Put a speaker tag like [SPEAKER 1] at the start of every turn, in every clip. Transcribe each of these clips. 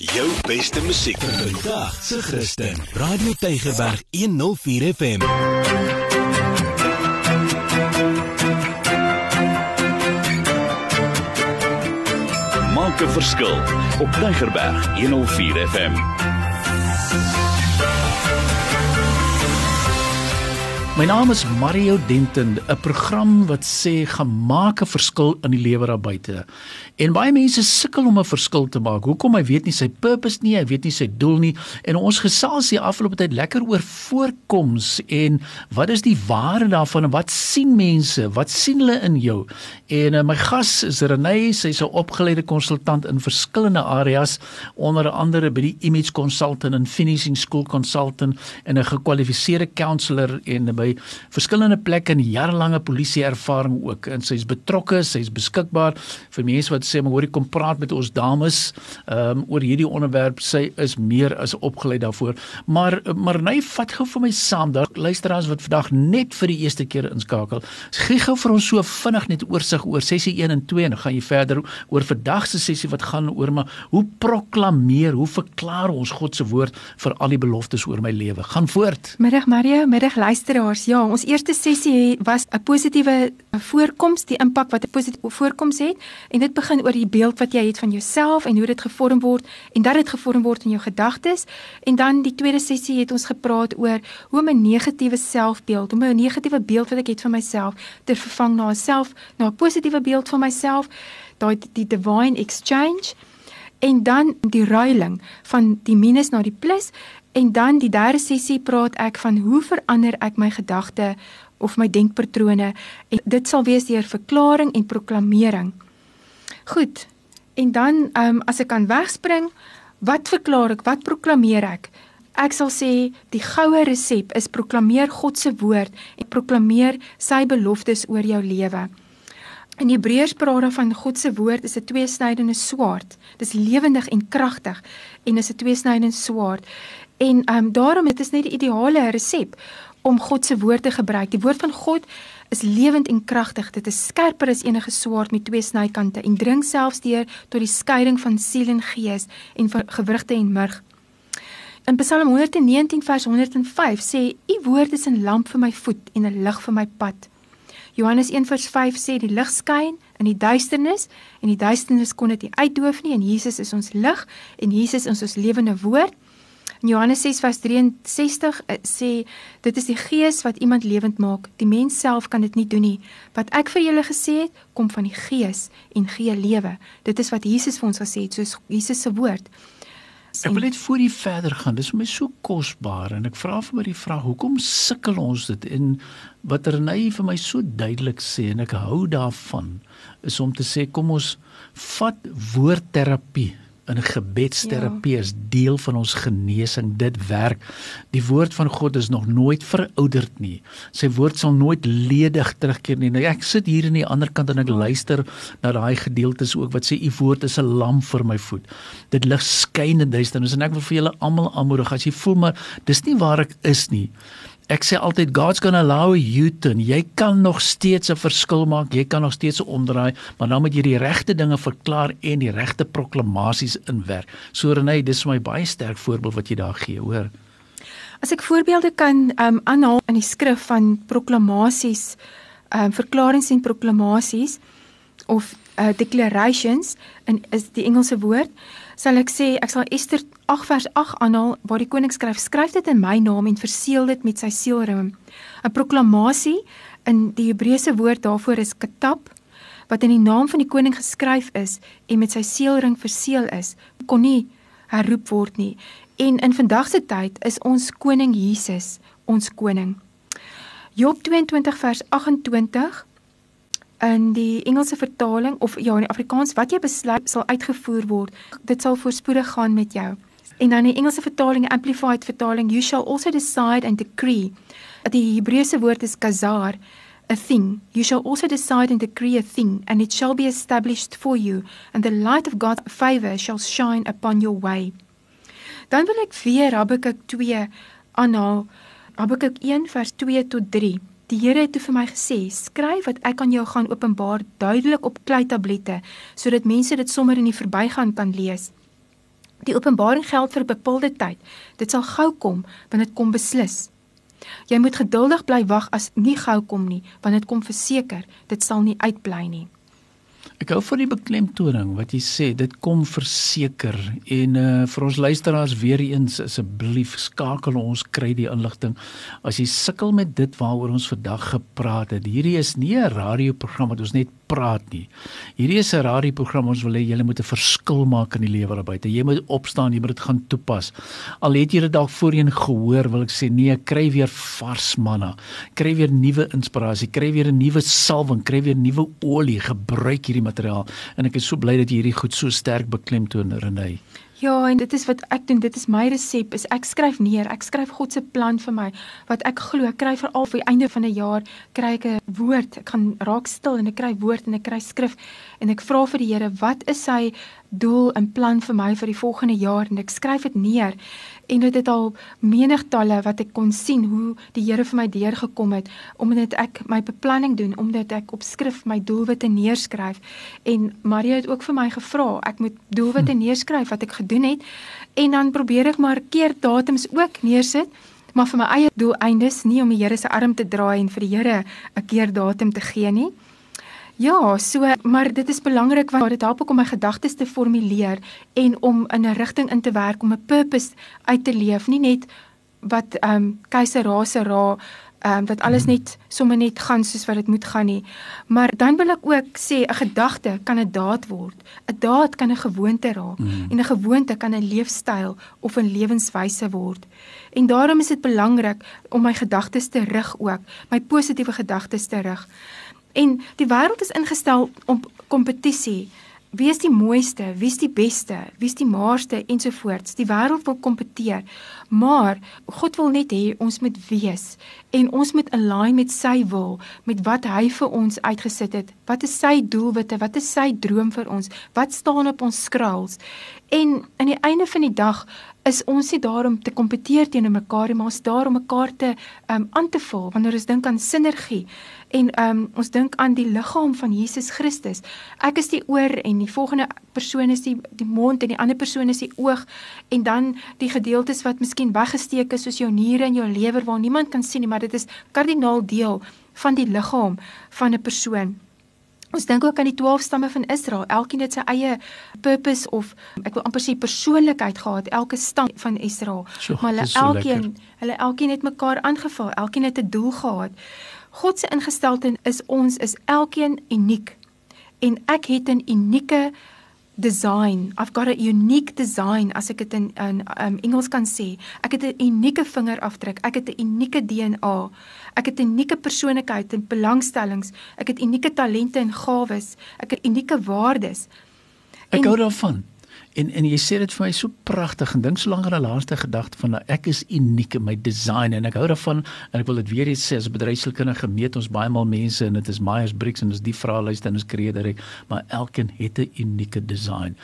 [SPEAKER 1] Jou beste musiek vandag se Christen. Radio Tygerberg 104 FM. Maak 'n verskil op Tygerberg 104 FM.
[SPEAKER 2] My naam is Mario Denton, 'n program wat sê gemaak 'n verskil in die lewe daar buite. En baie mense sukkel om 'n verskil te maak. Hoekom? Hy weet nie sy purpose nie, hy weet nie sy doel nie. En ons gesels hier afgelope tyd lekker oor voorkoms en wat is die waarde daarvan en wat sien mense? Wat sien hulle in jou? En uh, my gas is Renée, sy's 'n opgeleide konsultant in verskillende areas, onder andere by die Image Consultant en Finishing School Consultant en 'n gekwalifiseerde counselor en by verskillende plekke en jarelange polisie ervaring ook. En sy's betrokke, sy's beskikbaar. Vir mense wat sê maar hoorie kom praat met ons dames um, oor hierdie onderwerp. Sy is meer as opgelei daarvoor. Maar maar nee vat gou vir my saam. Daar luisteraars wat vandag net vir die eerste keer inskakel gee gou vir ons so vinnig net oorsig oor sessie 1 en 2 en dan gaan jy verder oor vandag se sessie wat gaan oor maar hoe proklameer hoe verklaar ons God se woord vir al die beloftes oor my lewe? Gaan voort.
[SPEAKER 3] Middag Mario. Middag luisteraars ja ons eerste sessie was 'n positiewe voorkoms die impak wat 'n positiewe voorkoms het en dit begin oor die beeld wat jy het van jouself en hoe dit gevorm word en dat dit gevorm word in jou gedagtes. En dan die tweede sessie het ons gepraat oor hoe om 'n negatiewe selfbeeld, om 'n negatiewe beeld wat ek het van myself te vervang na 'n self, na 'n positiewe beeld van myself, daai die divine exchange en dan die ruiling van die minus na die plus en dan die derde sessie praat ek van hoe verander ek my gedagte of my denkpatrone en dit sal wees deur verklaring en proklamering. Goed. En dan ehm um, as ek kan wegspring, wat verklaar ek? Wat proklameer ek? Ek sal sê die goue resep is proklameer God se woord en proklameer sy beloftes oor jou lewe. In Hebreërs praat daar van God se woord is 'n tweesnydende swaard. Dis lewendig en kragtig en is 'n tweesnydende swaard. En ehm um, daarom dit is net die ideale resep om God se woord te gebruik. Die woord van God is lewend en kragtig. Dit is skerper as enige swaard met twee snykante en dring selfs deur tot die skeiding van siel en gees en van gewrigte en murg. In Psalm 119 vers 105 sê: "U woord is 'n lamp vir my voet en 'n lig vir my pad." Johannes 1 vers 5 sê die lig skyn in die duisternis en die duisternis kon dit nie uitdoof nie en Jesus is ons lig en Jesus is ons lewende woord. In Johannes 6 vers 63 uh, sê dit is die gees wat iemand lewend maak. Die mens self kan dit nie doen nie. Wat ek vir julle gesê het, kom van die gees en gee lewe. Dit is wat Jesus vir ons gesê het, soos Jesus se woord.
[SPEAKER 2] Ek wil net voor die verder gaan. Dis vir my so kosbaar en ek vra vir my die vraag, hoekom sukkel ons dit in wat Renée vir my so duidelik sê en ek hou daarvan is om te sê kom ons vat woordterapie in gebedsterapie ja. is deel van ons genesing. Dit werk. Die woord van God is nog nooit verouderd nie. Sy woord sal nooit ledig terugkeer nie. Nou, ek sit hier aan die ander kant en ek luister na daai gedeeltes ook wat sê u woord is 'n lamp vir my voet. Dit lig skyn in duisternis en ek wil vir julle almal aanmoedig as jy voel maar dis nie waar ek is nie ek sê altyd God's going to allow you to jy kan nog steeds 'n verskil maak jy kan nog steeds omdraai maar dan moet jy die regte dinge verklaar en die regte proklamasies inwerk. So Renée dis vir my baie sterk voorbeeld wat jy daar gee hoor.
[SPEAKER 3] As ek voorbeelde kan um, aanhaal in die skrif van proklamasies um, verklaringe en proklamasies of uh, declarations in is die Engelse woord sal ek sê ek sal Ester 8 vers 8 aanhaal waar die koning skryf skryf dit in my naam en verseël dit met sy seelring 'n proklamasie in die Hebreëse woord daarvoor is katab wat in die naam van die koning geskryf is en met sy seelring verseël is kon nie herroep word nie. En in vandag se tyd is ons koning Jesus ons koning. Job 22 vers 28 in die Engelse vertaling of ja in die Afrikaans wat jy besluit sal uitgevoer word dit sal voorspoedig gaan met jou en dan die Engelse vertaling amplified vertaling you shall also decide and decree. Die Hebreëse woord is kazar a thing. You shall also decide and decree a thing and it shall be established for you and the light of God's favor shall shine upon your way. Dan wil ek weer Habakuk 2 aanhaal. Habakuk 1 vers 2 tot 3 Die Here het toe vir my gesê: "Skryf wat ek aan jou gaan openbaar duidelik op kleitablette sodat mense dit sommer in die verbygaan kan lees." Die openbaring geld vir 'n bepaalde tyd. Dit sal gou kom wanneer dit kom beslis. Jy moet geduldig bly wag as nie gou kom nie, want dit kom verseker, dit sal nie uitbly nie.
[SPEAKER 2] Ek hou van die beklemtoning wat jy sê, dit kom verseker en uh vir ons luisteraars weer eens asseblief skakel ons kry die inligting. As jy sukkel met dit waaroor ons vandag gepraat het, hierdie is nie 'n radioprogram wat ons net praat nie. Hierdie is 'n radioprogram ons wil hê julle moet 'n verskil maak in die lewe daar buite. Jy moet opstaan, jy moet dit gaan toepas. Al het jy dit dalk voorheen gehoor, wil ek sê nee, kry weer vars manna. Kry weer nuwe inspirasie, kry weer 'n nuwe salwing, kry weer nuwe olie, gebruik hierdie materiaal en ek is so bly dat jy hierdie goed so sterk beklemtoon Renay.
[SPEAKER 3] Ja, en dit is wat ek doen. Dit is my resep. Is ek skryf neer. Ek skryf God se plan vir my wat ek glo. Ek kry veral vir die einde van 'n jaar kry ek 'n woord. Ek gaan raak stil en ek kry woord en ek kry skrif en ek vra vir die Here, wat is sy doel en plan vir my vir die volgende jaar en ek skryf dit neer en dit het al menigtalle wat ek kon sien hoe die Here vir my deurgekom het omdat ek my beplanning doen omdat ek op skrif my doelwitte neerskryf. En Maria het ook vir my gevra ek moet doelwitte hm. neerskryf wat ek gedoen het. En dan probeer ek maar keer datums ook neersit maar vir my eie doeleindes nie om die Here se arm te draai en vir die Here 'n keer datum te gee nie Ja, so maar dit is belangrik want dit help ook om my gedagtes te formuleer en om in 'n rigting in te werk om 'n purpose uit te leef, nie net wat ehm um, keiser rase ra ehm um, dat alles net sommer net gaan soos wat dit moet gaan nie. Maar dan wil ek ook sê 'n gedagte kan 'n daad word. 'n Daad kan 'n gewoonte raak mm. en 'n gewoonte kan 'n leefstyl of 'n lewenswyse word. En daarom is dit belangrik om my gedagtes te rig ook, my positiewe gedagtes te rig. En die wêreld is ingestel op kompetisie. Wie is die mooiste? Wie is die beste? Wie is die maarste ensovoorts? Die wêreld wil kompeteer. Maar God wil net hê ons moet wees en ons moet align met sy wil, met wat hy vir ons uitgesit het. Wat is sy doelwitte? Wat is sy droom vir ons? Wat staan op ons skrals? En aan die einde van die dag is ons nie daar om te kompeteer teenoor mekaar nie, maar ons daar om mekaar te um aan te vul wanneer ons dink aan sinergie. En um ons dink aan die liggaam van Jesus Christus. Ek is die oor en die volgende persoon is die die mond en die ander persoon is die oog en dan die gedeeltes wat miskien weggesteek is soos jou niere en jou lewer waar niemand kan sien nie, maar dit is kardinaal deel van die liggaam van 'n persoon. Ons dink ook aan die 12 stamme van Israel. Elkeen het sy eie purpose of ek wil amper sê persoonlikheid gehad, elke stam van Israel.
[SPEAKER 2] So,
[SPEAKER 3] maar hulle
[SPEAKER 2] so
[SPEAKER 3] elkeen,
[SPEAKER 2] lekker.
[SPEAKER 3] hulle elkeen het mekaar aangeval. Elkeen het 'n doel gehad. God se ingesteldheid is ons is elkeen uniek. En ek het 'n unieke design. I've got a unique design as ek dit in in um, Engels kan sê. Ek het 'n unieke vingerafdruk. Ek het 'n unieke DNA. Ek het 'n unieke persoonlikheid en belangstellings. Ek het unieke talente en gawes. Ek het unieke waardes.
[SPEAKER 2] Ek hou daarvan. En en jy sê dit vir my so pragtig en dink so lank aan 'n laaste gedagte van nou, ek is uniek in my design en ek hou daarvan en ek wil dit weer eens sê as bedryfskundige gemeet ons baie maal mense en dit is Myers-Briggs en ons die vraelyste en ons kreator maar elkeen het 'n unieke design.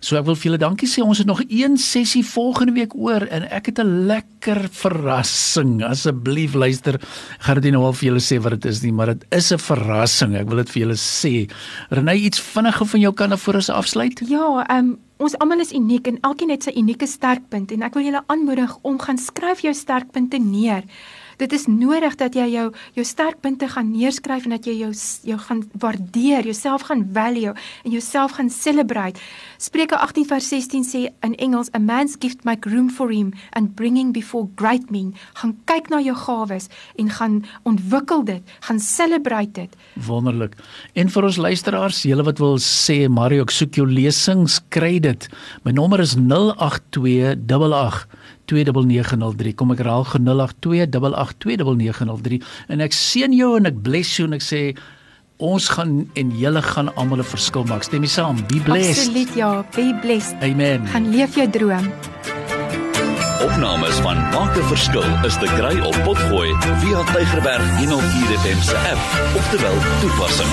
[SPEAKER 2] So ek wil vir julle dankie sê ons het nog een sessie volgende week oor en ek het 'n lekker verrassing. Asseblief luister, gaan dit nie nou al vir julle sê wat dit is nie, maar dit is 'n verrassing. Ek wil dit vir julle sê. Renay iets vinniger van jou kant af voor ons afsluit?
[SPEAKER 3] Ja, ehm um, Ons almal is uniek en elkeen het sy unieke sterkpunt en ek wil julle aanmoedig om gaan skryf jou sterkpunte neer. Dit is nodig dat jy jou jou sterkpunte gaan neerskryf en dat jy jou jou gaan waardeer, jouself gaan value en jouself gaan celebrate. Spreuke 18 vers 16 sê in Engels a man's gift make room for him and bringing before great men. Gaan kyk na jou gawes en gaan ontwikkel dit, gaan celebrate dit.
[SPEAKER 2] Wonderlik. En vir ons luisteraars, julle wat wil sê Mario, ek soek jou lesings, kry dit. My nommer is 08288 2903 kom ek herhaal 0828822903 en ek seën jou en ek bless jou en ek sê ons gaan en julle gaan almal 'n verskil maak. Stem jy saam? Be blessed.
[SPEAKER 3] Absoluut ja. Be blessed.
[SPEAKER 2] Amen.
[SPEAKER 3] Gaan leef jou droom.
[SPEAKER 1] Opnames van Maak 'n Verskil is te kry op Potgooi via Tigerberg 104 FM se app of te wel toepassing